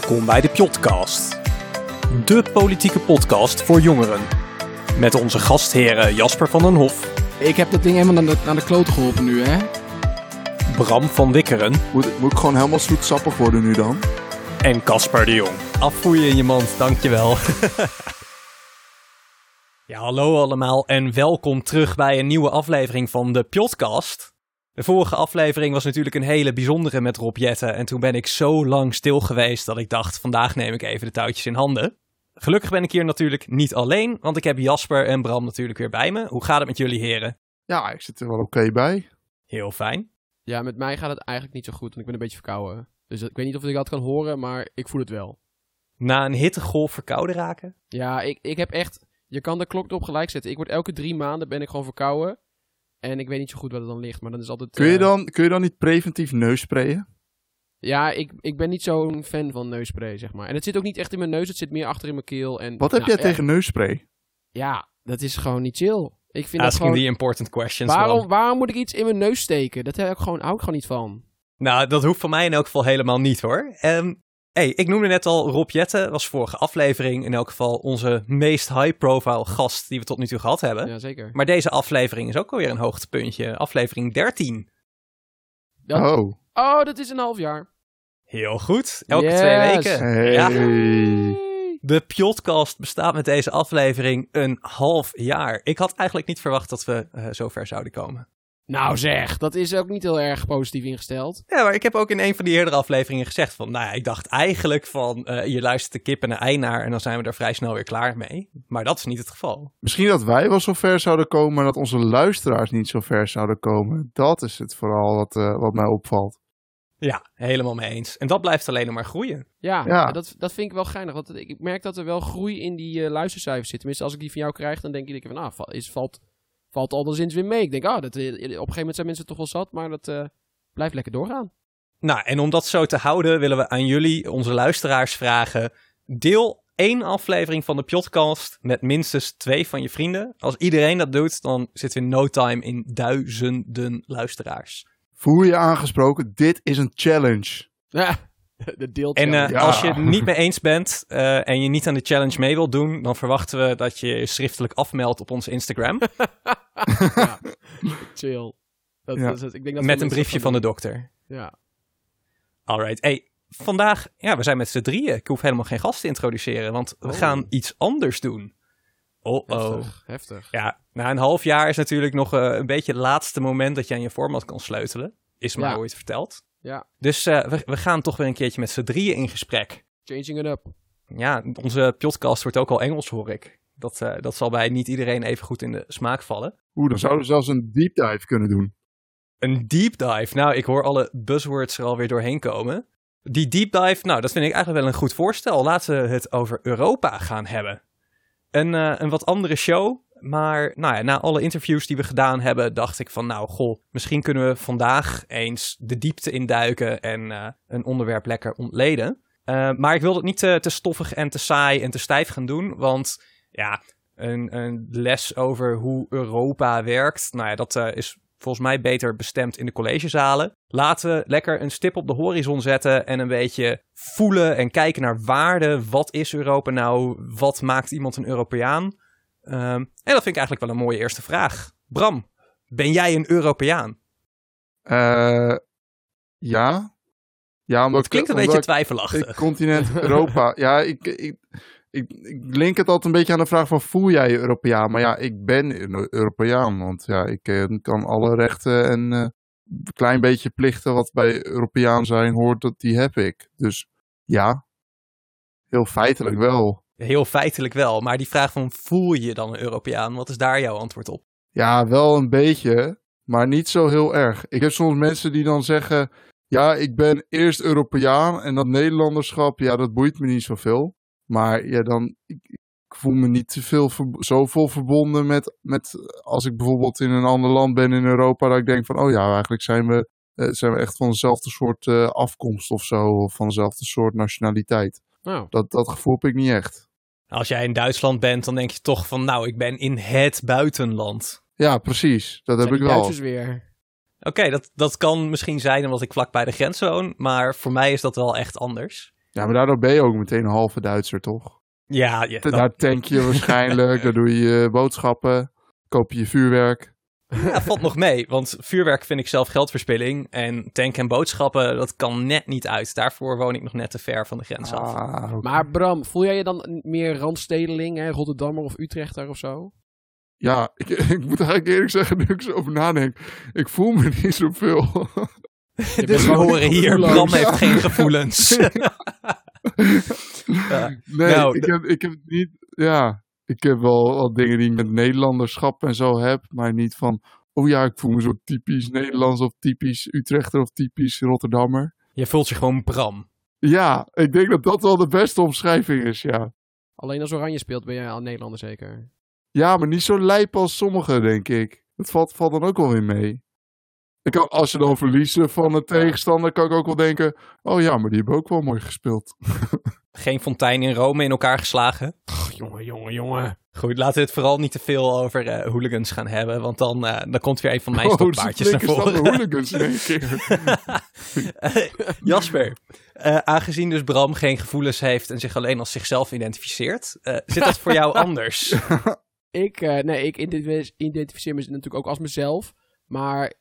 Welkom bij de Pjotcast. De politieke podcast voor jongeren. Met onze gastheren Jasper van den Hof, Ik heb dat ding helemaal naar de, naar de kloten geholpen nu, hè? Bram van Wikkeren Moet, moet ik gewoon helemaal zoetsappig worden nu dan? en Casper de Jong. Afvoeien in je mand, dankjewel. Ja, hallo allemaal en welkom terug bij een nieuwe aflevering van de Pjotcast. De vorige aflevering was natuurlijk een hele bijzondere met Rob Jetten en toen ben ik zo lang stil geweest dat ik dacht, vandaag neem ik even de touwtjes in handen. Gelukkig ben ik hier natuurlijk niet alleen, want ik heb Jasper en Bram natuurlijk weer bij me. Hoe gaat het met jullie heren? Ja, ik zit er wel oké bij. Heel fijn. Ja, met mij gaat het eigenlijk niet zo goed, want ik ben een beetje verkouden. Dus ik weet niet of ik dat kan horen, maar ik voel het wel. Na een hittegolf verkouden raken? Ja, ik, ik heb echt... Je kan de klok erop gelijk zetten. Ik word elke drie maanden ben ik gewoon verkouden. En ik weet niet zo goed wat het dan ligt, maar dan is altijd... Kun je eh, dan, kun je dan niet preventief neussprayen? Ja, ik, ik ben niet zo'n fan van neusspray, zeg maar. En het zit ook niet echt in mijn neus, het zit meer achter in mijn keel. En, Wat heb nou, jij tegen neusspray? Ja, dat is gewoon niet chill. Ik vind dat Asking gewoon... the important questions. Waarom, waarom moet ik iets in mijn neus steken? Dat heb ik gewoon, hou ik gewoon niet van. Nou, dat hoeft van mij in elk geval helemaal niet hoor. Ehm hey, ik noemde net al Rob Jetten, was vorige aflevering in elk geval onze meest high-profile gast die we tot nu toe gehad hebben. Ja, zeker. Maar deze aflevering is ook alweer een hoogtepuntje. Aflevering 13. Dat- Oh. Oh, dat is een half jaar. Heel goed. Elke Yes. twee weken. Hey. Ja. De Pjotcast bestaat met deze aflevering een half jaar. Ik had eigenlijk niet verwacht dat we eh, zo ver zouden komen. Nou zeg, dat is ook niet heel erg positief ingesteld. Ja, maar ik heb ook in een van die eerdere afleveringen gezegd van... Nou ja, ik dacht eigenlijk van... eh, je luistert de kip en een ei naar en dan zijn we er vrij snel weer klaar mee. Maar dat is niet het geval. Misschien dat wij wel zo ver zouden komen, maar dat onze luisteraars niet zo ver zouden komen. Dat is het vooral wat, eh, wat mij opvalt. Ja, helemaal mee eens. En dat blijft alleen nog maar groeien. Ja, Ja. Dat, dat vind ik wel geinig. Want ik merk dat er wel groei in die eh, luistercijfers zit. Tenminste, als ik die van jou krijg, dan denk ik van, nou, is, valt, valt al de zins weer mee. Ik denk, ah, dat, eh, op een gegeven moment zijn mensen toch wel zat, maar dat eh, blijft lekker doorgaan. Nou, en om dat zo te houden willen we aan jullie, onze luisteraars, vragen... Deel één aflevering van de Pjotcast met minstens twee van je vrienden. Als iedereen dat doet, dan zitten we in no time in duizenden luisteraars. Voel je aangesproken? Dit is een challenge. Ja, de deelt. En eh, Ja. als je het niet mee eens bent eh, en je niet aan de challenge mee wilt doen, dan verwachten we dat je je schriftelijk afmeldt op onze Instagram. chill. Dat, Ja. dat is- ik denk dat met een briefje dat van de dokter. Ja. Alright. Hey, vandaag, ja, we zijn met z'n drieën. Ik hoef helemaal geen gast te introduceren, want we Oh. gaan iets anders doen. Oh oh. Heftig, heftig. Ja, na een half jaar is natuurlijk nog eh, een beetje het laatste moment dat je aan je format kan sleutelen. Is Ja. ooit verteld. Ja. Dus eh, we, we gaan toch weer een keertje met z'n drieën in gesprek. Changing it up. Ja, onze podcast wordt ook al Engels, hoor ik. Dat, eh, dat zal bij niet iedereen even goed in de smaak vallen. Oeh, dan zouden we zelfs een deep dive kunnen doen. Een deep dive. Nou, ik hoor alle buzzwords er alweer doorheen komen. Die deep dive, nou, dat vind ik eigenlijk wel een goed voorstel. Laten we het over Europa gaan hebben. Een, eh, een wat andere show. Maar nou ja, na alle interviews die we gedaan hebben, dacht ik van, nou, goh, misschien kunnen we vandaag eens de diepte induiken en eh, een onderwerp lekker ontleden. Eh, maar ik wil het niet te, te stoffig en te saai en te stijf gaan doen, want ja, een, een les over hoe Europa werkt, nou ja, dat eh, is volgens mij beter bestemd in de collegezalen. Laten we lekker een stip op de horizon zetten en een beetje voelen en kijken naar waarde. Wat is Europa nou? Wat maakt iemand een Europeaan? Ehm, en dat vind ik eigenlijk wel een mooie eerste vraag. Bram, ben jij een Europeaan? Eh, ja. Ja, omdat Dat klinkt een beetje twijfelachtig. continent Europa. ja, ik, ik, ik, ik link het altijd een beetje aan de vraag van voel jij je Europeaan? Maar ja, ik ben een Europeaan, want ja, ik eh, kan alle rechten en eh, een klein beetje plichten wat bij Europeaan zijn hoort, dat die heb ik. Dus ja, heel feitelijk wel. Heel feitelijk wel, maar die vraag van voel je dan een Europeaan? Wat is daar jouw antwoord op? Ja, wel een beetje, maar niet zo heel erg. Ik heb soms mensen die dan zeggen, ja, ik ben eerst Europeaan en dat Nederlanderschap, ja, dat boeit me niet zoveel. Maar ja, dan, ik, ik voel me niet te veel, ver- zoveel verbonden met, met, als ik bijvoorbeeld in een ander land ben in Europa, dat ik denk van, oh ja, eigenlijk zijn we, eh, zijn we echt van dezelfde soort eh, afkomst of zo, of van dezelfde soort nationaliteit. Nou, Dat, dat gevoel heb ik niet echt. Als jij in Duitsland bent, dan denk je toch van nou, ik ben in het buitenland. Ja, precies. Dat heb ik wel. Duitsers weer. Oké, dat, dat kan misschien zijn omdat ik vlak bij de grens woon, maar voor mij is dat wel echt anders. Ja, maar daardoor ben je ook meteen een halve Duitser, toch? Ja, ja dat- Daar tank je waarschijnlijk, daar doe je eh, boodschappen, koop je je vuurwerk. Ja, valt nog mee. Want vuurwerk vind ik zelf geldverspilling. En tank en boodschappen, dat kan net niet uit. Daarvoor woon ik nog net te ver van de grens af. Ah. Maar Bram, voel jij je dan meer Randstedeling, hè? Rotterdammer of Utrechter of zo? Ja, ik, ik moet eigenlijk eerlijk zeggen, nu ik zo over nadenk, ik voel me niet zoveel. Je Dus we horen hier. Bram heeft geen gevoelens. Ja. Nee, Nou, ik, heb, ik heb het niet, ja, ik heb wel wat dingen die ik met Nederlanderschap en zo heb, maar niet van, oh ja, ik voel me zo typisch Nederlands of typisch Utrechter of typisch Rotterdammer. Je voelt je gewoon Bram. Ja, ik denk dat dat wel de beste omschrijving is, ja. Alleen als Oranje speelt ben jij al Nederlander zeker. Ja, maar niet zo lijp als sommigen, denk ik. Dat valt, valt dan ook wel weer mee. Ik kan, als ze dan verliezen van de tegenstander, kan ik ook wel denken... Oh ja, maar die hebben ook wel mooi gespeeld. Geen fontein in Rome in elkaar geslagen. Jongen, jongen, jongen. Goed, laten we het vooral niet te veel over eh, hooligans gaan hebben. Want dan, eh, dan komt weer een van mijn oh, stokpaardjes naar voren. hooligans in keer. Eh, Jasper, eh, aangezien dus Bram geen gevoelens heeft en zich alleen als zichzelf identificeert, eh, zit dat voor jou anders? Ik, eh, nee, ik identif- identificeer me natuurlijk ook als mezelf. Maar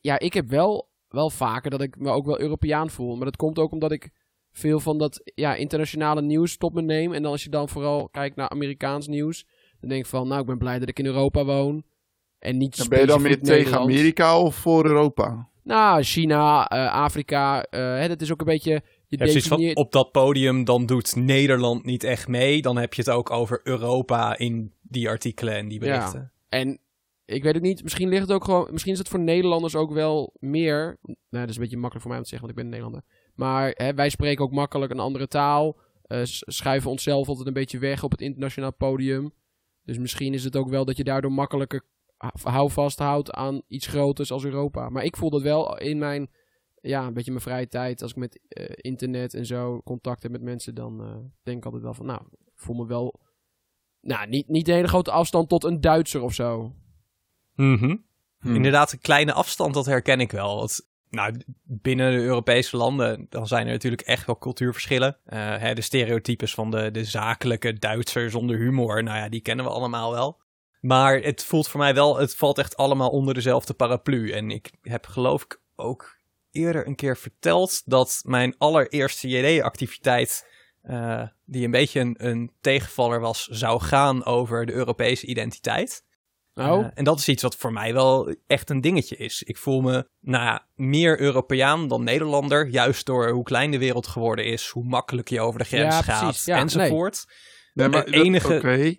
ja, ik heb wel, wel vaker dat ik me ook wel Europeaan voel. Maar dat komt ook omdat ik veel van dat ja, internationale nieuws tot me neem. En dan als je dan vooral kijkt naar Amerikaans nieuws. Dan denk ik van, nou, ik ben blij dat ik in Europa woon. En niet Dan ben je dan meer tegen. Amerika of voor Europa? Nou, China, eh, Afrika. eh, hè, dat is ook een beetje... Je hebt zoiets van, definieert- op dat podium, dan doet Nederland niet echt mee. Dan heb je het ook over Europa in die artikelen en die berichten. En ik weet het niet, misschien ligt het ook gewoon, misschien is het voor Nederlanders ook wel meer. Nou, dat is een beetje makkelijk voor mij om te zeggen, want ik ben een Nederlander. Maar hè, wij spreken ook makkelijk een andere taal. eh, schuiven onszelf altijd een beetje weg op het internationaal podium. Dus misschien is het ook wel dat je daardoor makkelijker houvast houdt aan iets groters als Europa. Maar ik voel dat wel in mijn, ja, een beetje mijn vrije tijd. Als ik met eh, internet en zo contact heb met mensen, dan eh, denk ik altijd wel van, nou, ik voel me wel nou, niet, niet een hele grote afstand tot een Duitser of zo. Mhm. Hm. Inderdaad, een kleine afstand, dat herken ik wel. Want, nou, binnen de Europese landen, dan zijn er natuurlijk echt wel cultuurverschillen. Eh, hè, de stereotypes van de, de zakelijke Duitser zonder humor, nou ja, die kennen we allemaal wel. Maar het voelt voor mij wel, het valt echt allemaal onder dezelfde paraplu. En ik heb geloof ik ook eerder een keer verteld dat mijn allereerste JD-activiteit, eh, die een beetje een, een tegenvaller was, zou gaan over de Europese identiteit. Nou, Eh, en dat is iets wat voor mij wel echt een dingetje is. Ik voel me nou ja, meer Europeaan dan Nederlander. Juist door hoe klein de wereld geworden is, hoe makkelijk je over de grens Ja, gaat. Ja, enzovoort. Nee, maar Het dat- enige- Oké.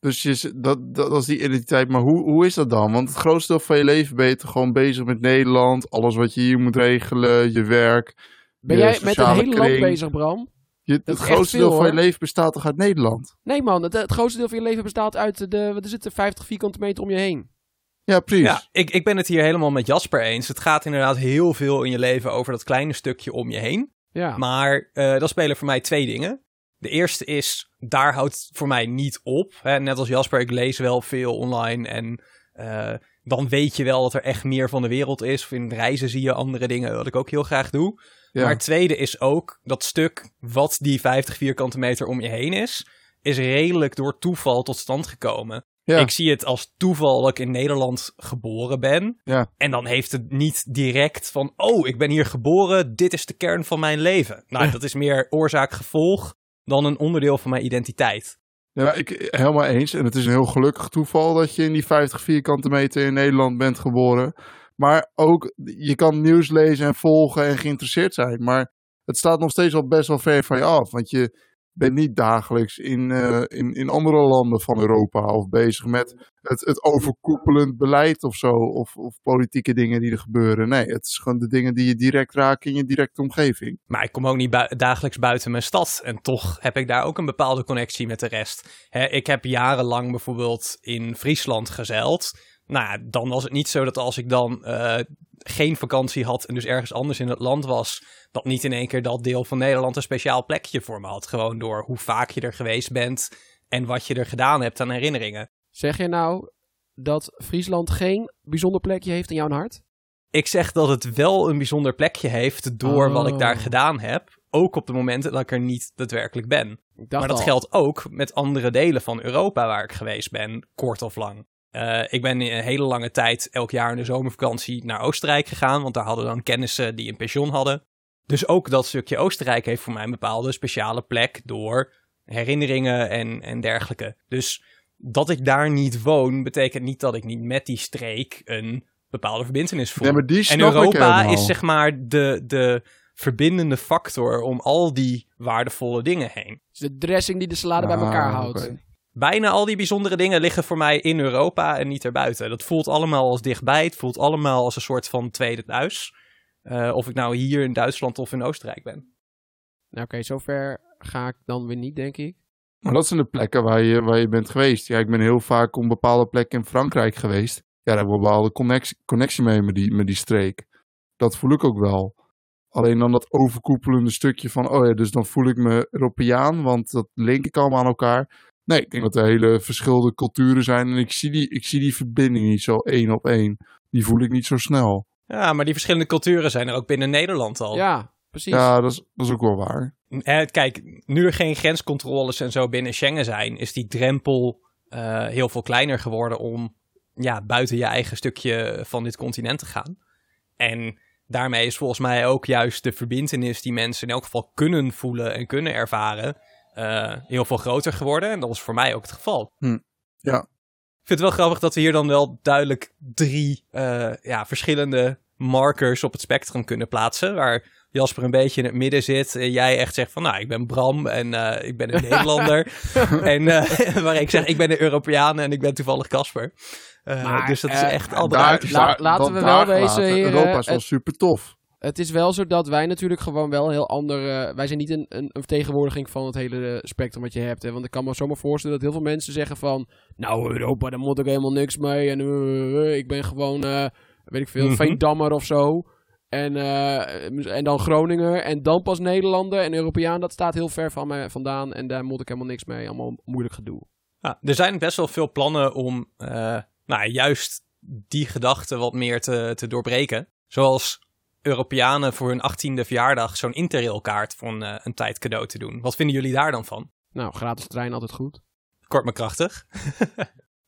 Dus je, dat, dat, dat is die identiteit. Maar hoe, hoe is dat dan? Want het grootste deel van je leven ben je toch gewoon bezig met Nederland. Alles wat je hier moet regelen, je werk. ben je jij met sociale hele land bezig, Bram? Je, het grootste veel, deel van je leven bestaat toch uit Nederland? Nee man, het, het grootste deel van je leven bestaat uit de, wat is het, de 50 vierkante meter om je heen. Ja, precies. Ja, ik, ik ben het hier helemaal met Jasper eens. Het gaat inderdaad heel veel in je leven over dat kleine stukje om je heen. Ja, Maar eh dan spelen voor mij twee dingen. De eerste is, daar houdt het voor mij niet op. Hè, net als Jasper, ik lees wel veel online en eh, dan weet je wel dat er echt meer van de wereld is. Of in reizen zie je andere dingen, wat ik ook heel graag doe. Ja. Maar het tweede is ook, dat stuk wat die 50 vierkante meter om je heen is, is redelijk door toeval tot stand gekomen. Ja. Ik zie het als toeval dat ik in Nederland geboren ben. Ja. En dan heeft het niet direct van, oh, ik ben hier geboren, dit is de kern van mijn leven. Nou, dat is meer oorzaak-gevolg dan een onderdeel van mijn identiteit. Ja, ik, helemaal eens. En het is een heel gelukkig toeval dat je in die 50 vierkante meter in Nederland bent geboren. Maar ook, je kan nieuws lezen en volgen en geïnteresseerd zijn. Maar het staat nog steeds wel best wel ver van je af. Want je bent niet dagelijks in, eh, in, in andere landen van Europa. Of bezig met het, het overkoepelend beleid of zo. Of, of politieke dingen die er gebeuren. Nee, het is gewoon de dingen die je direct raken in je directe omgeving. Maar ik kom ook niet dagelijks buiten mijn stad. En toch heb ik daar ook een bepaalde connectie met de rest. Ik heb jarenlang bijvoorbeeld in Friesland gezeild. Nou, ja, dan was het niet zo dat als ik dan eh, geen vakantie had en dus ergens anders in het land was, dat niet in één keer dat deel van Nederland een speciaal plekje voor me had. Gewoon door hoe vaak je er geweest bent en wat je er gedaan hebt aan herinneringen. zeg je nou dat Friesland geen bijzonder plekje heeft in jouw hart? Ik zeg dat het wel een bijzonder plekje heeft door Oh. wat ik daar gedaan heb. Ook op de momenten dat ik er niet daadwerkelijk ben. Maar dat al. geldt ook met andere delen van Europa waar ik geweest ben, kort of lang. Eh, ik ben een hele lange tijd elk jaar in de zomervakantie naar Oostenrijk gegaan, want daar hadden dan kennissen die een pension hadden. Dus ook dat stukje Oostenrijk heeft voor mij een bepaalde speciale plek door herinneringen en, en dergelijke. Dus dat ik daar niet woon, betekent niet dat ik niet met die streek een bepaalde verbintenis voel. Nee, maar die en Europa is zeg maar de, de verbindende factor om al die waardevolle dingen heen. Het is de dressing die de salade bij Ah, elkaar houdt. Bijna al die bijzondere dingen liggen voor mij in Europa en niet erbuiten. Dat voelt allemaal als dichtbij. Het voelt allemaal als een soort van tweede thuis. Eh, of ik nou hier in Duitsland of in Oostenrijk ben. Nou oké, zover ga ik dan weer niet, denk ik. Maar dat zijn de plekken waar je, waar je bent geweest. Ja, ik ben heel vaak op bepaalde plekken in Frankrijk geweest. Ja, daar hebben we een bepaalde connectie, connectie mee met die, met die streek. Dat voel ik ook wel. Alleen dan dat overkoepelende stukje van, oh ja, dus dan voel ik me Europeaan, want dat link ik allemaal aan elkaar. Nee, ik denk dat er hele verschillende culturen zijn en ik zie die, ik zie die verbinding niet zo één op één. Die voel ik niet zo snel. Ja, maar die verschillende culturen zijn er ook binnen Nederland al. Ja, precies. Ja, dat is, dat is ook wel waar. Kijk, nu er geen grenscontroles en zo binnen Schengen zijn, is die drempel eh, heel veel kleiner geworden om ja, buiten je eigen stukje van dit continent te gaan. En daarmee is volgens mij ook juist de verbintenis die mensen in elk geval kunnen voelen en kunnen ervaren, eh, heel veel groter geworden. En dat was voor mij ook het geval. Hm, ja. Ik vind het wel grappig dat we hier dan wel duidelijk drie eh, ja, verschillende markers op het spectrum kunnen plaatsen. Waar Jasper een beetje in het midden zit. En jij echt zegt van, nou, ik ben Bram en eh, ik ben een Nederlander. en eh, waar ik zeg, ik ben een Europeaan en ik ben toevallig Casper. Eh, Maar, dus dat is eh, echt al Daar- laten we wel wezen, heren, Europa is wel super tof. Het is wel zo dat wij natuurlijk gewoon wel een heel ander... eh, wij zijn niet een, een, een vertegenwoordiging van het hele spectrum wat je hebt. Hè? Want ik kan me zomaar voorstellen dat heel veel mensen zeggen van... Nou, Europa, daar moet ik helemaal niks mee. En eh, eh, ik ben gewoon, weet ik veel, Mhm. Veendammer of zo. En, en dan Groninger. En dan pas Nederlander en Europeaan. Dat staat heel ver van mij vandaan. En daar moet ik helemaal niks mee. Allemaal moeilijk gedoe. Ja, er zijn best wel veel plannen om nou, juist die gedachte wat meer te, te doorbreken. Zoals Europeanen voor hun 18e verjaardag zo'n interrailkaart voor een, eh, een tijd cadeau te doen. Wat vinden jullie daar dan van? Nou, gratis trein altijd goed. Kort maar krachtig.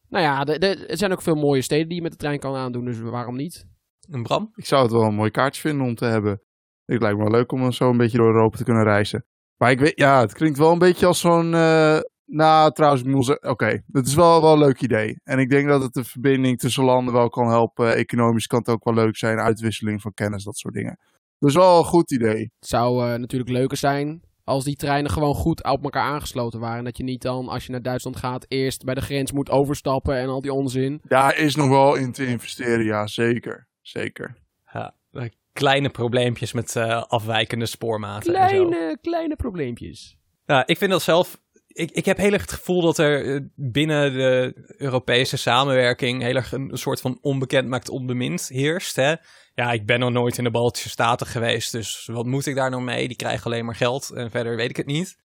Nou ja, de- de- er zijn ook veel mooie steden die je met de trein kan aandoen. Dus waarom niet? Een Bram? Ik zou het wel een mooi kaartje vinden om te hebben. Het lijkt me wel leuk om zo een beetje door Europa te kunnen reizen. Maar ik weet, ja, het klinkt wel een beetje als zo'n. eh, nou, trouwens, zeggen, oké, het is wel, wel een leuk idee. En ik denk dat het de verbinding tussen landen wel kan helpen. Economisch kan het ook wel leuk zijn, uitwisseling van kennis, dat soort dingen. Dus wel een goed idee. Het zou eh, natuurlijk leuker zijn als die treinen gewoon goed op elkaar aangesloten waren. Dat je niet dan, als je naar Duitsland gaat, eerst bij de grens moet overstappen en al die onzin. Daar is nog wel in te investeren, ja, zeker. Zeker. Ja, eh, kleine probleempjes met eh, afwijkende spoormaten. en zo. Kleine, kleine probleempjes. Nou, ik vind dat zelf. Ik, ik heb heel erg het gevoel dat er eh, binnen de Europese samenwerking heel erg een, soort van onbekend maakt onbemind heerst. Hè? Ja, ik ben nog nooit in de Baltische Staten geweest, dus wat moet ik daar nou mee? Die krijgen alleen maar geld en verder weet ik het niet.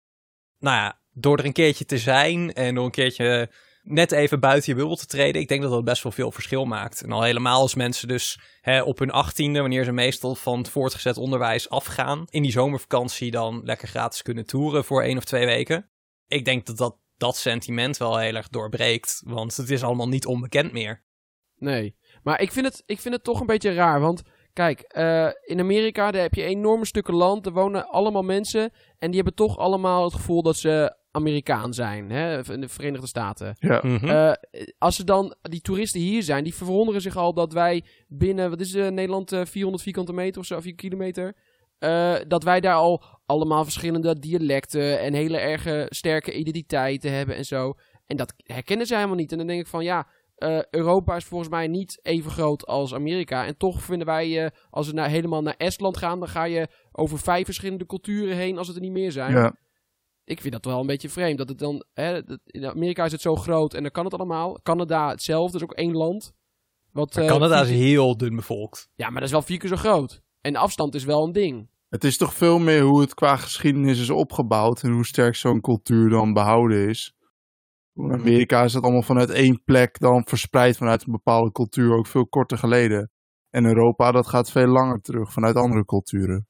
Nou ja, door er een keertje te zijn en door een keertje net even buiten je bubbel te treden, ik denk dat dat best wel veel verschil maakt. En al helemaal als mensen dus hè, op hun achttiende, wanneer ze meestal van het voortgezet onderwijs afgaan, in die zomervakantie dan lekker gratis kunnen toeren voor één of twee weken. Ik denk dat dat, dat sentiment wel heel erg doorbreekt, want het is allemaal niet onbekend meer. Nee. Maar ik vind het, ik vind het toch een beetje raar. Want kijk, eh, in Amerika daar heb je enorme stukken land. Er wonen allemaal mensen. En die hebben toch allemaal het gevoel dat ze Amerikaan zijn. Hè, in de Verenigde Staten. Ja. Mhm. Eh, als er dan die toeristen hier zijn, die verwonderen zich al dat wij binnen, wat is eh, Nederland, eh, 400 vierkante meter of zo, 4 kilometer. Eh, dat wij daar al allemaal verschillende dialecten en hele erge sterke identiteiten hebben en zo. En dat herkennen ze helemaal niet. En dan denk ik van ja, eh, Europa is volgens mij niet even groot als Amerika. En toch vinden wij, eh, als we naar, helemaal naar Estland gaan, dan ga je over vijf verschillende culturen heen als het er niet meer zijn. ja. Ik vind dat wel een beetje vreemd. Dat het dan, hè, dat- in Amerika is het zo groot en dan kan het allemaal. Canada hetzelfde, is ook één land. Wat, Maar Canada is heel dun bevolkt. Ja, maar dat is wel vier keer zo groot. En de afstand is wel een ding. Het is toch veel meer hoe het qua geschiedenis is opgebouwd en hoe sterk zo'n cultuur dan behouden is. In Amerika is het allemaal vanuit één plek dan verspreid vanuit een bepaalde cultuur, ook veel korter geleden. En Europa, dat gaat veel langer terug vanuit andere culturen.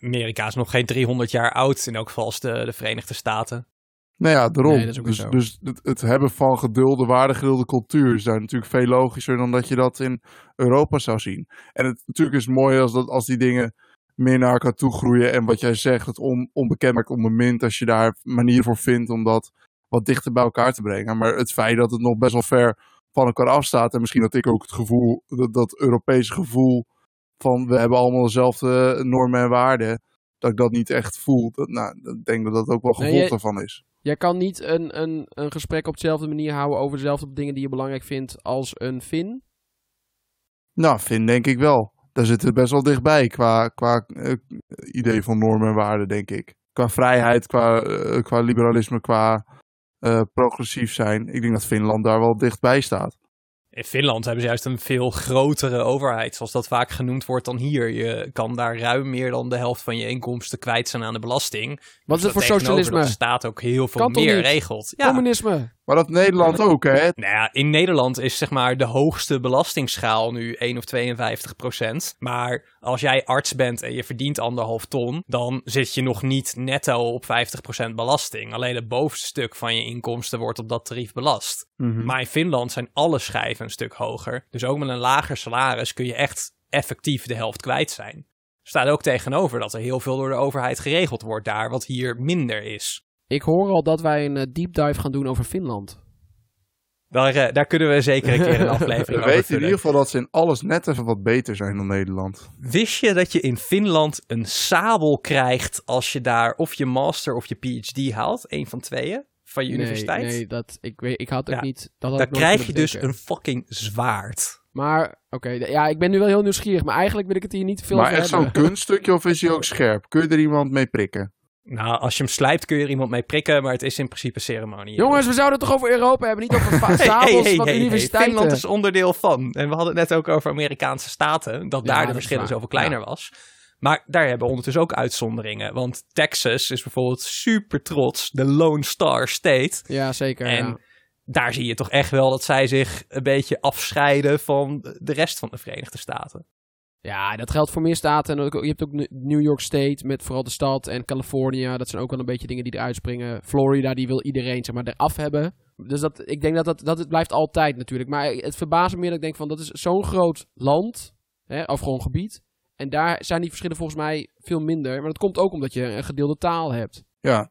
Amerika is nog geen 300 jaar oud, in elk geval als de, de Verenigde Staten. Nou ja, daarom. Nee, dat dus dus het, het hebben van gedulde, waardegedulde cultuur is daar natuurlijk veel logischer dan dat je dat in Europa zou zien. En het natuurlijk is mooi als, dat, als die dingen meer naar elkaar toe groeien. En wat jij zegt, het on, onbekend maakt onbemind, als je daar manier voor vindt om dat wat dichter bij elkaar te brengen. Maar het feit dat het nog best wel ver van elkaar afstaat. En misschien dat ik ook het gevoel, dat, dat Europese gevoel van we hebben allemaal dezelfde normen en waarden. Dat ik dat niet echt voel. Dat, nou, ik denk dat dat ook wel Nee, gevolg daarvan is. Jij kan niet een, een, een gesprek op dezelfde manier houden over dezelfde dingen die je belangrijk vindt als een Fin. Nou, vind denk ik wel. Daar zitten we best wel dichtbij qua, qua eh, idee van normen en waarden, denk ik. Qua vrijheid, qua, eh, qua liberalisme, qua eh, progressief zijn. Ik denk dat Finland daar wel dichtbij staat. In Finland hebben ze juist een veel grotere overheid, zoals dat vaak genoemd wordt, dan hier. Je kan daar ruim meer dan de helft van je inkomsten kwijt zijn aan de belasting. Wat is het voor socialisme? De staat ook heel veel meer niet? regelt. Ja, Communisme. Maar dat Nederland ook, hè? Nou ja, in Nederland is zeg maar de hoogste belastingsschaal nu 1 of 52 procent. Maar als jij arts bent en je verdient anderhalf ton, dan zit je nog niet netto op 50 procent belasting. Alleen het bovenste stuk van je inkomsten wordt op dat tarief belast. Maar in Finland zijn alle schijven een stuk hoger. Dus ook met een lager salaris kun je echt effectief de helft kwijt zijn. Staat ook tegenover dat er heel veel door de overheid geregeld wordt daar, wat hier minder is. Ik hoor al dat wij een eh, deep dive gaan doen over Finland. Daar, eh, daar kunnen we zeker een keer een We aflevering over weten in ieder geval dat ze in alles net even wat beter zijn dan Nederland. Wist je dat je in Finland een sabel krijgt als je daar of je master of je PhD haalt? Een van tweeën van je Nee, universiteit? Nee, dat, ik, weet, ik had ook Ja, niet... Dat had Daar krijg je dus een fucking zwaard. Maar, oké, ja, ik ben nu wel heel nieuwsgierig. Maar eigenlijk wil ik het hier niet te veel maar over echt hebben. zo'n kunststukje of is hij ook scherp? Kun je er iemand mee prikken? Nou, als je hem slijpt kun je er iemand mee prikken, maar het is in principe ceremonie. Jongens, we zouden het toch over Europa hebben, niet over va- Hey, hey, van hey, hey. universiteiten. Finland is onderdeel van. En we hadden het net ook over Amerikaanse staten, dat Ja, daar de is verschillen zoveel kleiner was. Maar daar hebben we ondertussen ook uitzonderingen. Want Texas is bijvoorbeeld super trots, de Lone Star State. Ja, zeker. En ja. daar zie je toch echt wel dat zij zich een beetje afscheiden van de rest van de Verenigde Staten. Ja, dat geldt voor meer staten. En ook, je hebt ook New York State met vooral de stad en California. Dat zijn ook wel een beetje dingen die eruit springen. Florida, die wil iedereen zeg maar eraf hebben. Dus dat, ik denk dat, dat, dat het blijft altijd natuurlijk. Maar het verbaast me meer dat ik denk van dat is zo'n groot land. Hè, of gewoon gebied. En daar zijn die verschillen volgens mij veel minder. Maar dat komt ook omdat je een gedeelde taal hebt. Ja.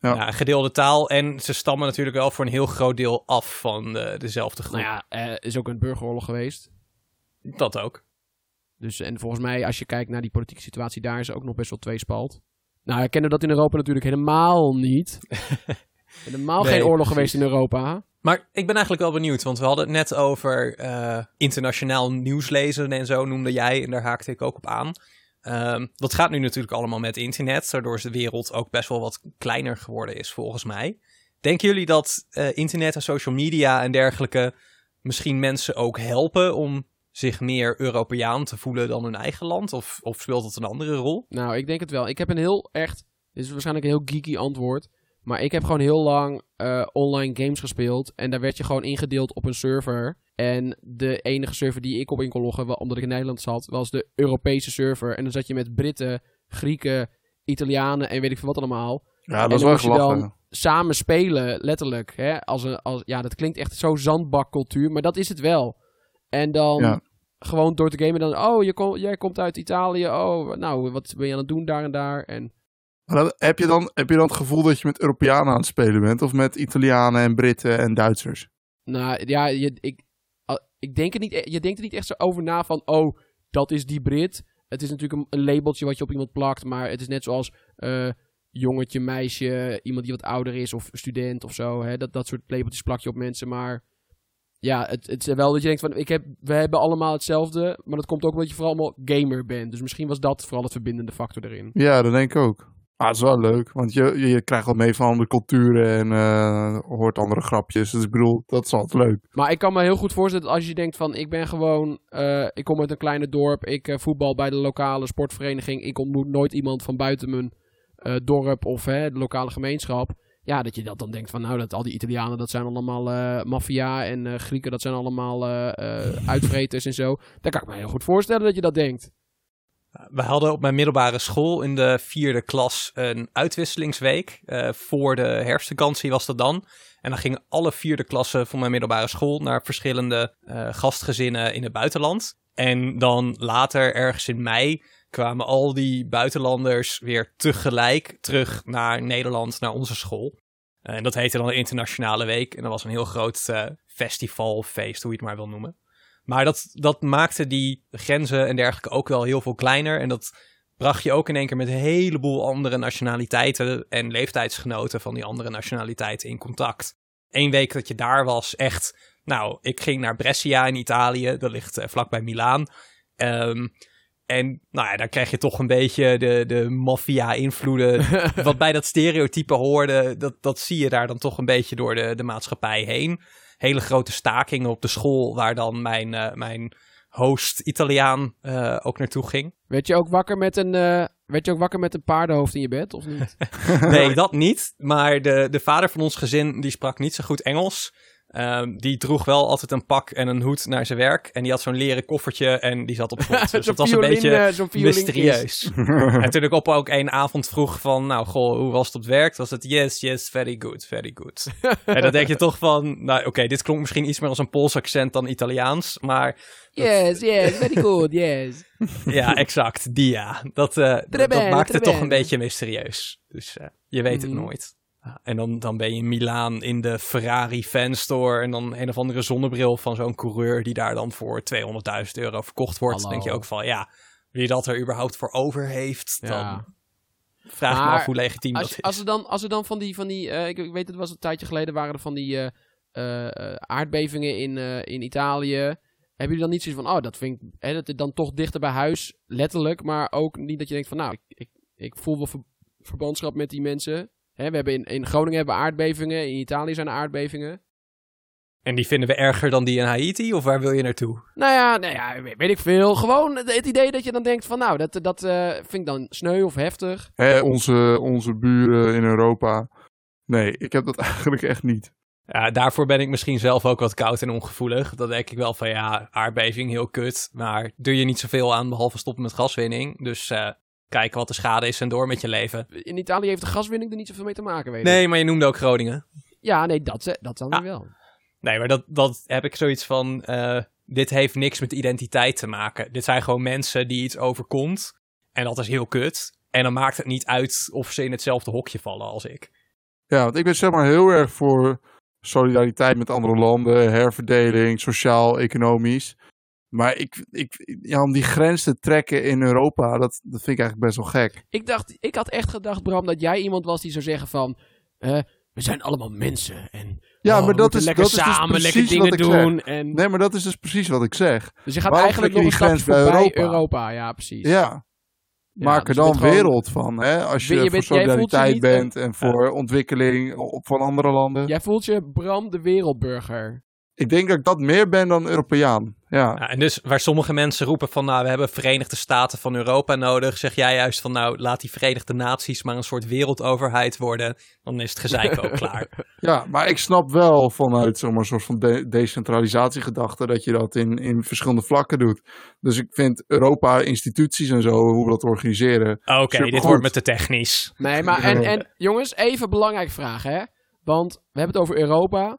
Ja. Ja, gedeelde taal en ze stammen natuurlijk wel voor een heel groot deel af van de, dezelfde groep. Nou ja, er is ook een burgeroorlog geweest. Dat ook. Dus, en volgens mij, als je kijkt naar die politieke situatie, daar is ook nog best wel tweespalt. Nou, kennen we dat in Europa natuurlijk helemaal niet. helemaal Nee, geen oorlog precies. geweest in Europa. Maar ik ben eigenlijk wel benieuwd, want we hadden het net over eh, internationaal nieuws lezen en zo noemde jij, en daar haakte ik ook op aan. Ehm, dat gaat nu natuurlijk allemaal met internet, waardoor de wereld ook best wel wat kleiner geworden is, volgens mij. Denken jullie dat eh, internet en social media en dergelijke misschien mensen ook helpen om zich meer Europeaan te voelen dan hun eigen land? Of, of speelt dat een andere rol? Nou, ik denk het wel. Ik heb een heel echt, dit is waarschijnlijk een heel geeky antwoord. Maar ik heb gewoon heel lang eh, online games gespeeld. En daar werd je gewoon ingedeeld op een server. En de enige server die ik op in kon loggen, wel- omdat ik in Nederland zat, was de Europese server. En dan zat je met Britten, Grieken, Italianen en weet ik veel wat allemaal. Ja, En dat is dan wel gelachen. dan samen spelen, letterlijk. Hè? Als een, als, ja, dat klinkt echt zo zandbakcultuur, maar dat is het wel. En dan Ja. Gewoon door te gamen dan... Oh, je kom, jij komt uit Italië. Oh, nou, wat ben je aan het doen daar en daar? En Maar dat- heb, je dan, heb je dan het gevoel dat je met Europeanen aan het spelen bent? Of met Italianen en Britten en Duitsers? nou, ja, je, ik, ik denk er niet, e- je denkt er niet echt zo over na van... Oh, dat is die Brit. Het is natuurlijk een, een labeltje wat je op iemand plakt. Maar het is net zoals eh, jongetje, meisje, iemand die wat ouder is of student of zo. Hè? Dat, dat soort labeltjes plak je op mensen. Maar ja, het, het is wel dat je denkt van... Ik heb, we hebben allemaal hetzelfde. Maar dat komt ook omdat je vooral allemaal gamer bent. Dus misschien was dat vooral het verbindende factor erin. Ja, dat denk ik ook. Maar het is wel leuk, want je, je, krijgt wat mee van andere culturen en eh, hoort andere grapjes. Dus ik bedoel, dat is altijd leuk. Maar ik kan me heel goed voorstellen dat als je denkt van... Ik ben gewoon... eh, ik kom uit een kleine dorp. Ik eh, voetbal bij de lokale sportvereniging. Ik ontmoet nooit iemand van buiten mijn dorp of hè, de lokale gemeenschap. Ja, dat je dat dan denkt van... Nou, dat al die Italianen, dat zijn allemaal eh maffia. En eh, Grieken, dat zijn allemaal eh, uitvreters en zo. Daar kan ik me heel goed voorstellen dat je dat denkt. we hadden op mijn middelbare school in de vierde klas een uitwisselingsweek. Uh, voor de herfstvakantie was dat dan. En dan gingen alle vierde klassen van mijn middelbare school naar verschillende uh, gastgezinnen in het buitenland. En dan later, ergens in mei, kwamen al die buitenlanders weer tegelijk terug naar Nederland, naar onze school. Uh, en dat heette dan de Internationale Week. En dat was een heel groot uh, festival, feest, hoe je het maar wil noemen. Maar dat, dat maakte die grenzen en dergelijke ook wel heel veel kleiner. En dat bracht je ook in één keer met een heleboel andere nationaliteiten en leeftijdsgenoten van die andere nationaliteiten in contact. Eén week dat je daar was, echt. Nou, ik ging naar Brescia in Italië, dat ligt uh, vlakbij Milaan. Um, en nou ja, daar krijg je toch een beetje de, de maffia-invloeden. wat bij dat stereotype hoorde, dat, dat zie je daar dan toch een beetje door de, de maatschappij heen. Hele grote stakingen op de school, waar dan mijn, uh, mijn host Italiaan uh, ook naartoe ging. Werd je ook wakker met een, uh, werd je ook wakker met een paardenhoofd in je bed, of niet? nee, dat niet. Maar de, de vader van ons gezin, die sprak niet zo goed Engels. Um, die droeg wel altijd een pak en een hoed naar zijn werk. En die had zo'n leren koffertje en die zat op grond. Dus dat was een beetje mysterieus. en toen ik op ook één avond vroeg van, nou goh, hoe was het op het werk? Was het yes, yes, very good, very good. en dan denk je toch van, nou oké, okay, dit klonk misschien iets meer als een Pools accent dan Italiaans, maar... Yes, yes, very good, yes. ja, exact, die ja. Dat, uh, dat, dat maakt het toch een beetje mysterieus. Dus uh, je weet het mm. nooit. En dan, dan ben je in Milaan in de Ferrari fanstore. En dan een of andere zonnebril van zo'n coureur die daar dan voor 200.000 euro verkocht wordt. Dan denk je ook van ja, wie dat er überhaupt voor over heeft, dan vraag maar, me af hoe legitiem als, dat is. Als er dan, als er dan van die, van die uh, ik, ik, weet het was een tijdje geleden, waren er van die uh, uh, aardbevingen in, in Italië. Hebben jullie dan niet zoiets van, oh, dat vind ik, hè, dat dan toch dichter bij huis, letterlijk. Maar ook niet dat je denkt van, nou, ik, ik, ik voel wel ver, verbandschap met die mensen. Hè, we hebben in, in Groningen hebben we aardbevingen, in Italië zijn er aardbevingen. En die vinden we erger dan die in Haiti? Of waar wil je naartoe? Nou ja, nou ja weet ik veel. Gewoon het idee dat je dan denkt van nou, dat, dat uh, vind ik dan sneu of heftig. Hè, onze, onze buren in Europa. Nee, ik heb dat eigenlijk echt niet. Ja, daarvoor ben ik misschien zelf ook wat koud en ongevoelig. Dan denk ik wel van ja, aardbeving heel kut. Maar doe je niet zoveel aan behalve stoppen met gaswinning. Dus uh, kijken wat de schade is en door met je leven. In Italië heeft de gaswinning er niet zoveel mee te maken, weet Nee, maar je noemde ook Groningen. Ja, nee, dat, dat dan ja. wel. Nee, maar dat, dat heb ik zoiets van... Uh, dit heeft niks met identiteit te maken. Dit zijn gewoon mensen die iets overkomt. En dat is heel kut. En dan maakt het niet uit of ze in hetzelfde hokje vallen als ik. Ja, want ik ben zeg maar heel erg voor solidariteit met andere landen, herverdeling, sociaal, economisch. Maar ik, ik, ja, om die grens te trekken in Europa, dat, dat vind ik eigenlijk best wel gek. Ik, dacht, ik had echt gedacht, Bram, dat jij iemand was die zou zeggen van... Uh, we zijn allemaal mensen en ja, oh, maar dat is, lekker dat samen is dus lekker dingen doen. En... Nee, maar dat is dus precies wat ik zeg. Dus je gaat Waarom eigenlijk nog een stapje grens bij voorbij Europa? Europa. Ja, precies. Ja. Maak dus er dan gewoon- wereld van, hè? Als je, Je voor je solidariteit bent en voor ontwikkeling op, van andere landen. Jij voelt je Bram de wereldburger. Ik denk dat ik dat meer ben dan Europeaan. Ja. Ja, en dus waar sommige mensen roepen van, nou, we hebben Verenigde Staten van Europa nodig, zeg jij juist van, nou, laat die Verenigde Naties maar een soort wereldoverheid worden, dan is het gezeik ook klaar. ja, maar ik snap wel vanuit zeg maar, een soort van de decentralisatiegedachte dat je dat in, in verschillende vlakken doet. Dus ik vind Europa, instituties en zo, hoe we dat organiseren. Oké, dit wordt me te technisch. Nee, maar en, en jongens, even belangrijke vraag, hè? Want we hebben het over Europa.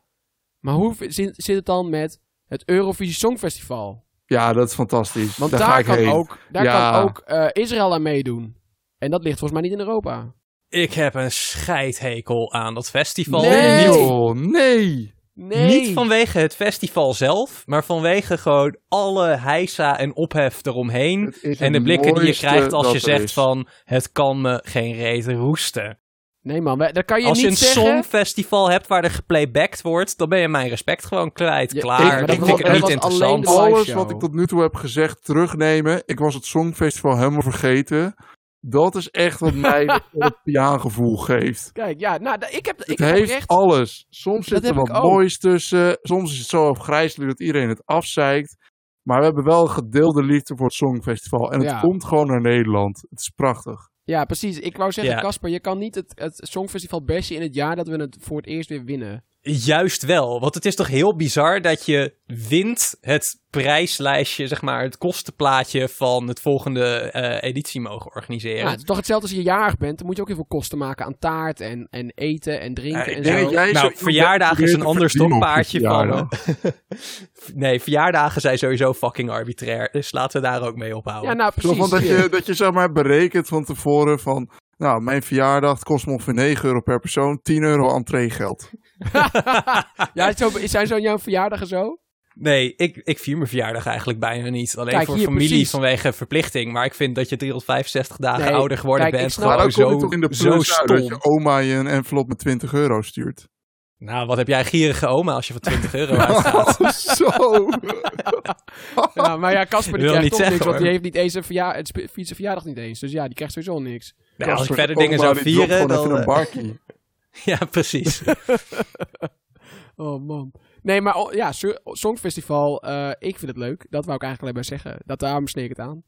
Maar hoe zit, zit het dan met het Eurovisie Songfestival? Ja, dat is fantastisch. Want daar, daar, ga ik kan, heen. ook, daar Ja. kan ook eh, Israël aan meedoen. En dat ligt volgens mij niet in Europa. Ik heb een scheidhekel aan dat festival. Nee. Niet, Oh, nee. Nee. niet vanwege het festival zelf, maar vanwege gewoon alle heisa en ophef eromheen. En de blikken die je krijgt als je zegt is. van, het kan me geen reet roesten. Nee man, dat kan je Als je een zeggen. songfestival hebt waar er geplaybacked wordt, dan ben je mijn respect gewoon kwijt. Ja, Klaar, ik- vind het niet interessant. Alles wat ik tot nu toe heb gezegd terugnemen. Ik was het Songfestival helemaal vergeten. Dat is echt wat mij het Europeaan gevoel geeft. Kijk, ja, nou, ik heb, ik Het heb heeft alles. Soms Dat zit er wat moois tussen. Soms is het zo afgrijzelijk dat iedereen het afzeikt. Maar we hebben wel een gedeelde liefde voor het Songfestival. En het Ja. komt gewoon naar Nederland. Het is prachtig. Ja, precies. Ik wou zeggen, Ja. Casper, je kan niet het, het Songfestival bashen in het jaar dat we het voor het eerst weer winnen. Juist wel, want het is toch heel bizar dat je wint het prijslijstje, zeg maar, het kostenplaatje van het volgende eh, editie mogen organiseren. Ja, het is toch hetzelfde als je jarig bent. Dan moet je ook heel veel kosten maken aan taart en, en eten en drinken Ja, en zo. jij nou, zo verjaardagen is een ander stokpaardje van. nee, verjaardagen zijn sowieso fucking arbitrair. Dus laten we daar ook mee ophouden. Ja, nou precies. dat, je, dat je zeg maar berekent van tevoren van... Nou, mijn verjaardag kost me ongeveer 9 euro per persoon, 10 euro entreegeld. ja, zo, zijn zo jouw verjaardagen zo? Nee, ik, ik vier mijn verjaardag eigenlijk bijna niet. Alleen Kijk, voor familie precies. vanwege verplichting. Maar ik vind dat je 365 dagen Nee, ouder geworden kijk, bent. Gewoon zo, toch in de zo uit dat stom. je oma je een envelop met 20 euro stuurt. Nou, wat heb jij gierige oma als je van 20 euro uitgaat? Oh, zo. Ja, maar ja, Casper die krijgt toch zeggen, niks, want die heeft niet eens een verjaardag, het spe- fietsen verjaardag niet eens. Dus ja, die krijgt sowieso niks. Nou, als ik Kasper, verder dingen zou vieren, gewoon even dan... een eh, barkie. ja, precies. Oh man. Nee, maar oh, ja, Songfestival, eh, ik vind het leuk. Dat wou ik eigenlijk alleen maar zeggen. Dat daarom sneek ik het aan.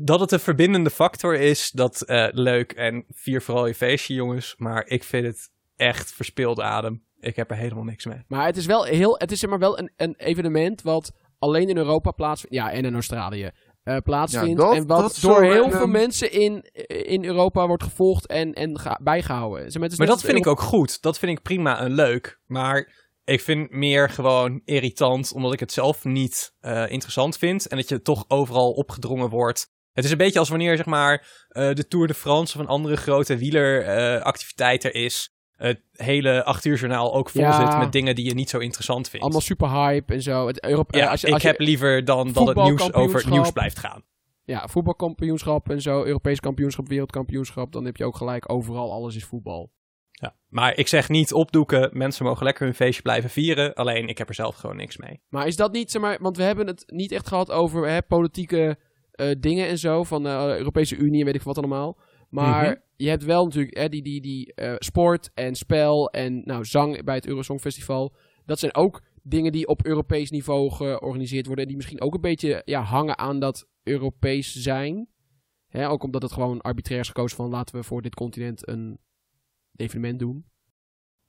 dat het een verbindende factor is, dat eh, leuk. En vier vooral je feestje, jongens. Maar ik vind het echt verspilde adem. Ik heb er helemaal niks mee. Maar het is wel heel, het is maar wel een, een evenement wat alleen in Europa plaatsvindt. Ja, en in Australië eh, plaatsvindt. Ja, dat- en wat door heel veel mensen in, in Europa wordt gevolgd en, en bijgehouden. Zeg maar, dat vind ik ook goed. Dat vind ik prima en leuk. Maar ik vind meer gewoon irritant, omdat ik het zelf niet eh, interessant vind. En dat je toch overal opgedrongen wordt. Het is een beetje als wanneer zeg maar eh, de Tour de France of een andere grote wieleractiviteit er is. Het hele acht uur journaal ook vol Ja. zit met dingen die je niet zo interessant vindt. Allemaal super hype en zo. Het Europa, ja, eh, als je, ik je, heb liever dan dat het nieuws over het nieuws blijft gaan. ja, voetbalkampioenschap en zo, Europees kampioenschap, wereldkampioenschap, dan heb je ook gelijk overal alles is voetbal. Ja. Maar ik zeg niet opdoeken. Mensen mogen lekker hun feestje blijven vieren. Alleen ik heb er zelf gewoon niks mee. Maar is dat niet, zeg maar, want we hebben het niet echt gehad over hè, politieke eh, dingen en zo, van de Europese Unie en weet ik wat allemaal. Maar Mhm. Je hebt wel natuurlijk hè, die, die, die eh, sport en spel en nou, zang bij het Eurosong Festival. Dat zijn ook dingen die op Europees niveau georganiseerd worden. En die misschien ook een beetje ja, hangen aan dat Europees zijn. Hè, ook omdat het gewoon arbitrair is gekozen van laten we voor dit continent een evenement doen.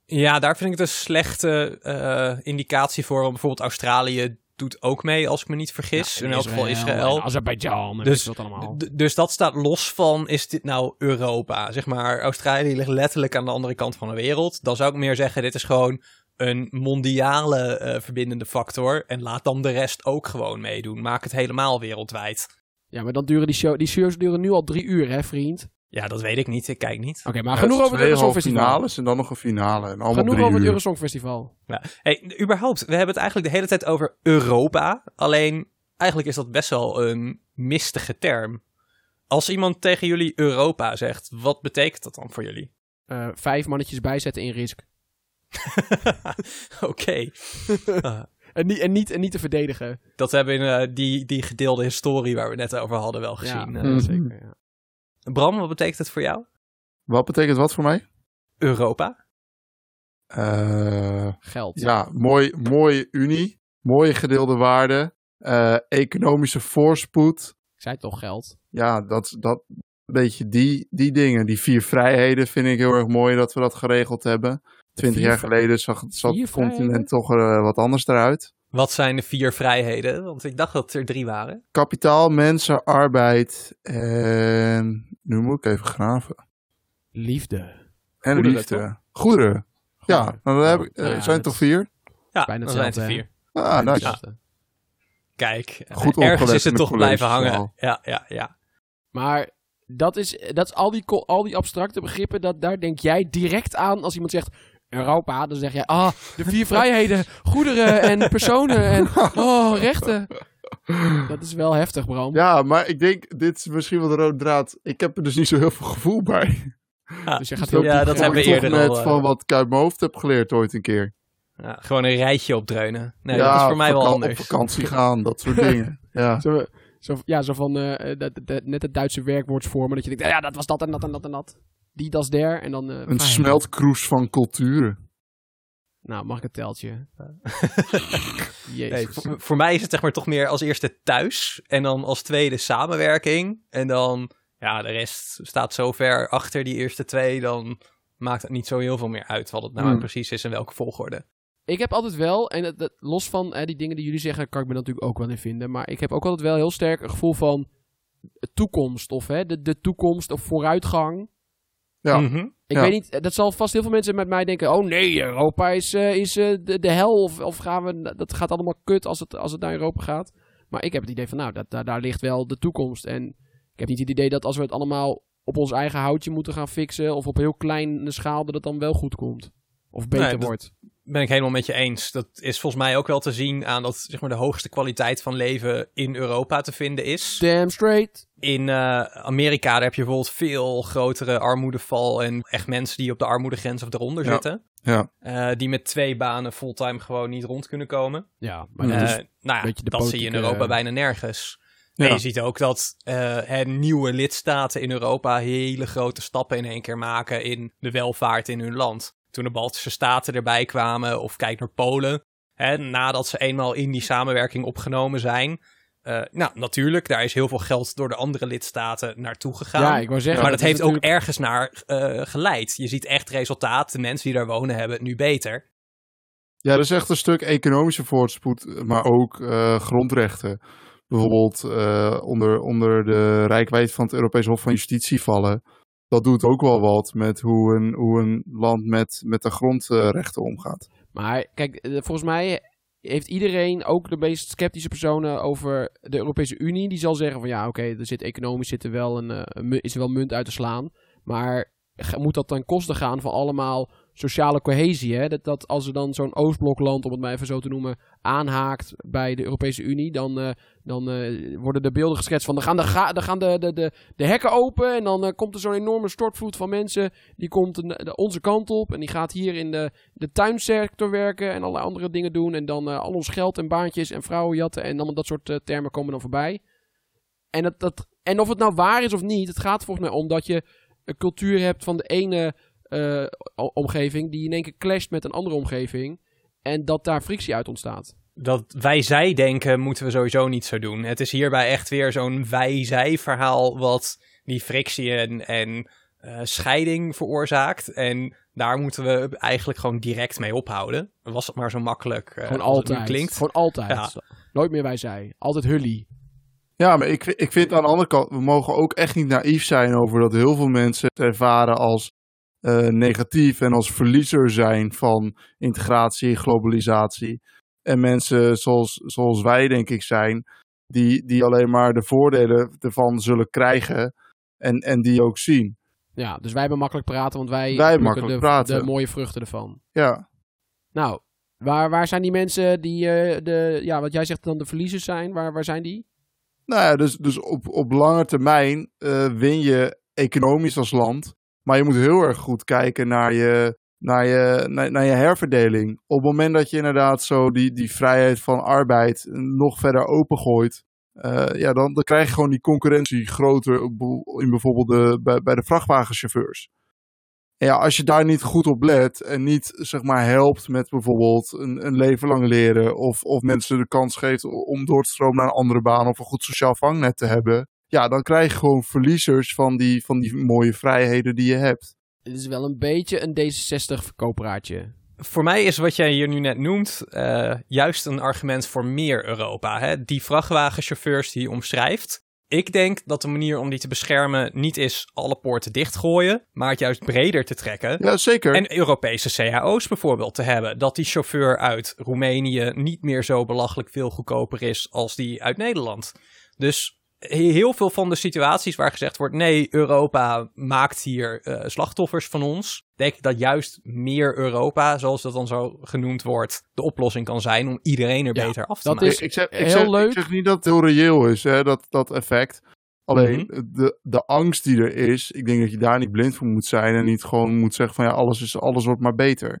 Ja, daar vind ik het een slechte eh, indicatie voor. Bijvoorbeeld Australië doet ook mee, als ik me niet vergis. Ja, in elk geval Israël. Azerbeidzjan Dus- weet ik wat allemaal. D- dus dat staat los van, is dit nou Europa? Zeg maar, Australië ligt letterlijk aan de andere kant van de wereld. Dan zou ik meer zeggen, dit is gewoon een mondiale eh, verbindende factor. En laat dan de rest ook gewoon meedoen. Maak het helemaal wereldwijd. Ja, maar dan duren die, show, die shows duren nu al drie uur, hè, vriend? Ja, dat weet ik niet. Ik kijk niet. Oké, maar Ja, genoeg over het twee halve Eurosongfestival. finales en dan nog een finale. En allemaal Genoeg drie over het. Eurosongfestival. Hey, überhaupt, we hebben het eigenlijk de hele tijd over Europa. Alleen, eigenlijk is dat best wel een mistige term. Als iemand tegen jullie Europa zegt, wat betekent dat dan voor jullie? Eh, vijf mannetjes bijzetten in risk. Oké. Ah, En, niet, en, niet, en niet te verdedigen. dat hebben we in eh, die, die gedeelde historie waar we net over hadden wel gezien. Ja, eh. Mhm. zeker. Ja. Bram, wat betekent het voor jou? Wat betekent wat voor mij? Europa? Eh, Geld. ja, mooi, mooie unie. Mooie gedeelde waarden. eh, economische voorspoed. Ik zei toch geld. Ja, dat, dat een beetje die, die dingen. Die vier vrijheden vind ik heel erg mooi dat we dat geregeld hebben. Twintig jaar geleden zag, het- zat vier het continent toch eh, wat anders eruit. Wat zijn de vier vrijheden? Want ik dacht dat er drie waren. Kapitaal, mensen, arbeid en... Nu moet ik even graven. Liefde. En Goederen, liefde. Goederen. Ja, nou, dan heb ik, ja, zijn dat toch vier? Ja, Bijna dan zijn het er vier. Ah, nice. Kijk, Goed ergens is het het toch blijven hangen. Ja, ja, ja. Maar dat is, dat is al, die, al die abstracte begrippen, dat, daar denk jij direct aan als iemand zegt Europa. Dan zeg jij, ah, de vier vrijheden, goederen en personen en oh, rechten. Dat is wel heftig, Bram. Ja, maar ik denk, dit is misschien wel de rode draad. Ik heb er dus niet zo heel veel gevoel bij. Dus je gaat heel Ja, dat hebben we eerder net al, eh, van wat ik uit mijn hoofd heb geleerd ooit een keer. Ja, gewoon een rijtje opdreunen. Nee, ja, dat is voor mij wel anders. Op vakantie gaan, dat soort dingen. Ja. Zo, zo, ja, zo van eh, net het Duitse werkwoordsvormen. Dat je denkt, ja, dat was dat en dat en dat en dat. Die, dat is der. En dan... eh, Een smeltkroes van culturen. Nou, mag ik een teltje? Nee, voor, voor mij is het zeg maar toch meer als eerste thuis. En dan als tweede samenwerking. En dan, ja, de rest staat zo ver achter die eerste twee. Dan maakt het niet zo heel veel meer uit wat het nou Hmm. precies is en welke volgorde. Ik heb altijd wel, en los van hè, die dingen die jullie zeggen, kan ik me natuurlijk ook wel in vinden. Maar ik heb ook altijd wel heel sterk een gevoel van toekomst. Of hè, de, de toekomst of vooruitgang. Ja. Mhm. Ik Ja. weet niet, dat zal vast heel veel mensen met mij denken: oh nee, Europa is, eh, is eh, de, de hel. Of, of gaan we, dat gaat allemaal kut als het, als het naar Europa gaat. Maar ik heb het idee van, nou, dat, daar, daar ligt wel de toekomst. En ik heb niet het idee dat als we het allemaal op ons eigen houtje moeten gaan fixen. of op heel kleine schaal, dat het dan wel goed komt. Of beter Nee, dat- wordt. Ben ik helemaal met je eens. Dat is volgens mij ook wel te zien aan dat zeg maar, de hoogste kwaliteit van leven in Europa te vinden is. Damn straight. In eh, Amerika daar heb je bijvoorbeeld veel grotere armoedeval en echt mensen die op de armoedegrens of eronder Ja. zitten. Ja. Eh, die met twee banen fulltime gewoon niet rond kunnen komen. Ja, maar dat Eh, is, nou ja, beetje de dat zie je in Europa bijna nergens. Ja. En je ziet ook dat eh, nieuwe lidstaten in Europa hele grote stappen in één keer maken in de welvaart in hun land. Toen de Baltische Staten erbij kwamen, of kijk naar Polen, hè, nadat ze eenmaal in die samenwerking opgenomen zijn. eh, nou, natuurlijk, daar is heel veel geld door de andere lidstaten naartoe gegaan. ja, ik wou zeggen. maar dat, heeft ook ergens naar eh, geleid. Je ziet echt resultaat. De mensen die daar wonen hebben het nu beter. Ja, dat is echt een stuk economische voorspoed, maar ook eh, grondrechten. Bijvoorbeeld eh, onder, onder de rijkwijd van het Europees Hof van Justitie vallen. Dat doet ook wel wat met hoe een, hoe een land met, met de grondrechten omgaat. Maar kijk, eh, volgens mij heeft iedereen, ook de meest sceptische personen over de Europese Unie, die zal zeggen van ja, oké, er zit economisch zit er wel een, eh, is er wel munt uit te slaan. Maar moet dat ten koste gaan van allemaal sociale cohesie? Hè? Dat, dat als er dan zo'n Oostblokland, om het maar even zo te noemen, aanhaakt bij de Europese Unie, dan, eh, dan eh, worden er beelden geschetst van dan gaan de, gaan de, de, de, de hekken open en dan eh, komt er zo'n enorme stortvloed van mensen, die komt de- de- onze kant op en die gaat hier in de, de tuinsector werken en allerlei andere dingen doen. En dan al ons geld en baantjes en vrouwen jatten en allemaal dat soort termen komen dan voorbij. En, dat, dat, en of het nou waar is of niet, het gaat volgens mij om dat je een cultuur hebt van de ene eh, omgeving die in één keer clasht met een andere omgeving. En dat daar frictie uit ontstaat. dat wij-zij denken moeten we sowieso niet zo doen. Het is hierbij echt weer zo'n wij-zij verhaal wat die frictie en, en eh, scheiding veroorzaakt. En daar moeten we eigenlijk gewoon direct mee ophouden. Was het maar zo makkelijk eh, Gewoon altijd. klinkt. Gewoon altijd. Ja. Nooit meer wij zij. Altijd hully. Ja, maar ik, ik vind aan de andere kant, we mogen ook echt niet naïef zijn over dat heel veel mensen het ervaren als eh, negatief en als verliezer zijn van integratie, globalisatie. En mensen zoals, zoals wij, denk ik, zijn, die, die alleen maar de voordelen ervan zullen krijgen en, en die ook zien. Ja, dus wij hebben makkelijk praten, want wij, Wij makkelijk de, praten. de mooie vruchten ervan. Ja, Nou, waar, waar zijn die mensen die, eh, de, ja, wat jij zegt dan de verliezers zijn? Waar, waar zijn die? nou ja, dus, dus op, op lange termijn eh, win je economisch als land. Maar je moet heel erg goed kijken naar je, naar je, naar, je herverdeling. Op het moment dat je inderdaad zo die, die vrijheid van arbeid nog verder opengooit. eh, ja, dan, dan krijg je gewoon die concurrentie groter in bijvoorbeeld de, bij, bij de vrachtwagenchauffeurs. En ja, als je daar niet goed op let en niet zeg maar helpt met bijvoorbeeld een, een leven lang leren of, of mensen de kans geeft om door te stromen naar een andere baan of een goed sociaal vangnet te hebben, ja, dan krijg je gewoon verliezers van die, van die mooie vrijheden die je hebt. Het is wel een beetje een D66-verkooppraatje. Voor mij is wat jij hier nu net noemt eh, juist een argument voor meer Europa. Hè? Die vrachtwagenchauffeurs die je omschrijft. Ik denk dat de manier om die te beschermen niet is alle poorten dichtgooien, maar het juist breder te trekken. Ja, zeker. En Europese cao's bijvoorbeeld te hebben. Dat die chauffeur uit Roemenië niet meer zo belachelijk veel goedkoper is als die uit Nederland. Dus heel veel van de situaties waar gezegd wordt: nee, Europa maakt hier eh, slachtoffers van ons. Denk ik dat juist meer Europa, zoals dat dan zo genoemd wordt, de oplossing kan zijn om iedereen er Ja, beter af te dat maken. is- ik, ik zeg, ik, heel zeg, leuk. ik zeg niet dat het heel reëel is, hè, dat, dat effect. Alleen Mhm. de, de angst die er is, ik denk dat je daar niet blind voor moet zijn en niet gewoon moet zeggen van ja, alles, is, alles wordt maar beter.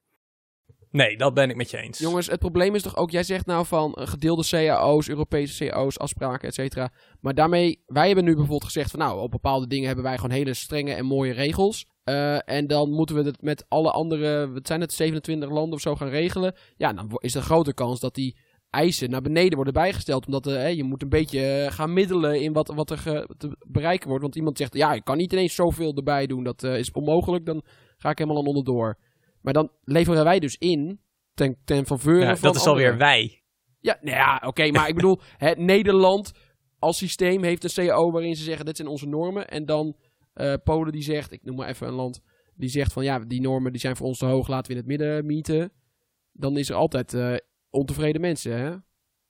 Nee, dat ben ik met je eens. Jongens, het probleem is toch ook, jij zegt nou van eh, gedeelde cao's, Europese cao's, afspraken, et cetera. Maar daarmee, wij hebben nu bijvoorbeeld gezegd van nou, op bepaalde dingen hebben wij gewoon hele strenge en mooie regels. Eh, en dan moeten we het met alle andere, wat zijn het, 27 landen of zo gaan regelen. Ja, dan is er grote kans dat die eisen naar beneden worden bijgesteld. Omdat eh, je moet een beetje gaan middelen in wat, wat er ge- te bereiken wordt. Want iemand zegt, ja, ik kan niet ineens zoveel erbij doen. Dat is onmogelijk, dan ga ik helemaal aan onderdoor. Maar dan leveren wij dus in ten, ten faveur Ja, van dat is alweer wij. Ja, nou ja, oké, maar ik bedoel, het Nederland als systeem heeft een CAO waarin ze zeggen, dit zijn onze normen. En dan eh, Polen die zegt, ik noem maar even een land, die zegt van, ja, die normen die zijn voor ons te hoog, laten we in het midden mieten. Dan is er altijd eh, ontevreden mensen, hè?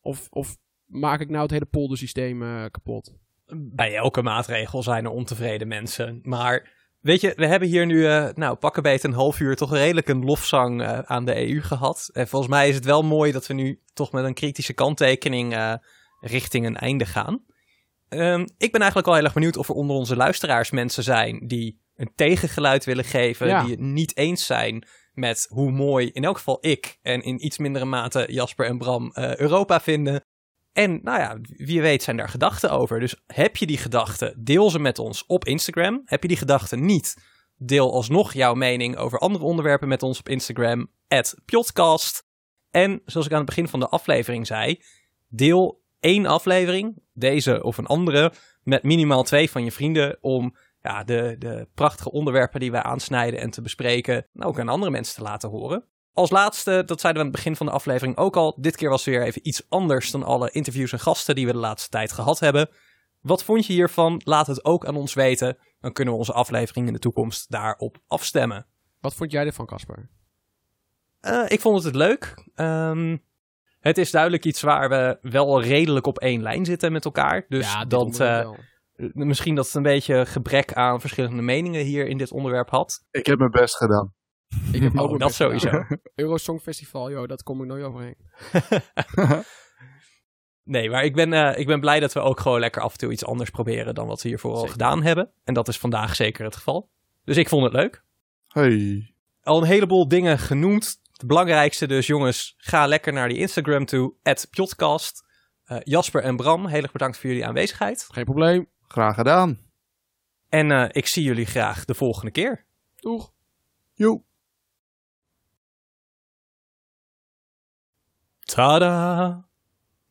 Of, of maak ik nou het hele poldersysteem eh, kapot? Bij elke maatregel zijn er ontevreden mensen. Maar weet je, we hebben hier nu, eh nou, pakken beet een half uur toch redelijk een lofzang eh, aan de EU gehad. En volgens mij is het wel mooi dat we nu toch met een kritische kanttekening eh, richting een einde gaan. Ehm, ik ben eigenlijk wel heel erg benieuwd of er onder onze luisteraars mensen zijn die een tegengeluid willen geven, Ja. die het niet eens zijn met hoe mooi in elk geval ik en in iets mindere mate Jasper en Bram Europa vinden. En nou ja, wie weet zijn daar gedachten over. Dus heb je die gedachten, deel ze met ons op Instagram. Heb je die gedachten niet, deel alsnog jouw mening over andere onderwerpen met ons op Instagram, @podcast. En zoals ik aan het begin van de aflevering zei, deel één aflevering, deze of een andere, met minimaal twee van je vrienden om ja, de, de prachtige onderwerpen die wij aansnijden en te bespreken, nou, ook aan andere mensen te laten horen. Als laatste, dat zeiden we aan het begin van de aflevering ook al, dit keer was weer even iets anders dan alle interviews en gasten die we de laatste tijd gehad hebben. Wat vond je hiervan? Laat het ook aan ons weten. Dan kunnen we onze aflevering in de toekomst daarop afstemmen. Wat vond jij ervan, Casper? Eh, ik vond het leuk. Ehm, het is duidelijk iets waar we wel redelijk op één lijn zitten met elkaar. Dus ja, dat, eh, wel. misschien dat het een beetje gebrek aan verschillende meningen hier in dit onderwerp had. Ik heb mijn best gedaan. Ik heb ook Oh, dat sowieso. Eurosong Festival, joh, dat kom ik nooit overheen. Nee, maar ik ben, eh, ik ben blij dat we ook gewoon lekker af en toe iets anders proberen dan wat we hiervoor al gedaan hebben. En dat is vandaag zeker het geval. Dus ik vond het leuk. Hey. Al een heleboel dingen genoemd. Het belangrijkste dus, jongens, ga lekker naar die Instagram toe, @podcast. Eh, Jasper en Bram, heel erg bedankt voor jullie aanwezigheid. Geen probleem. Graag gedaan. En eh, ik zie jullie graag de volgende keer. Doeg. Joe. Tada!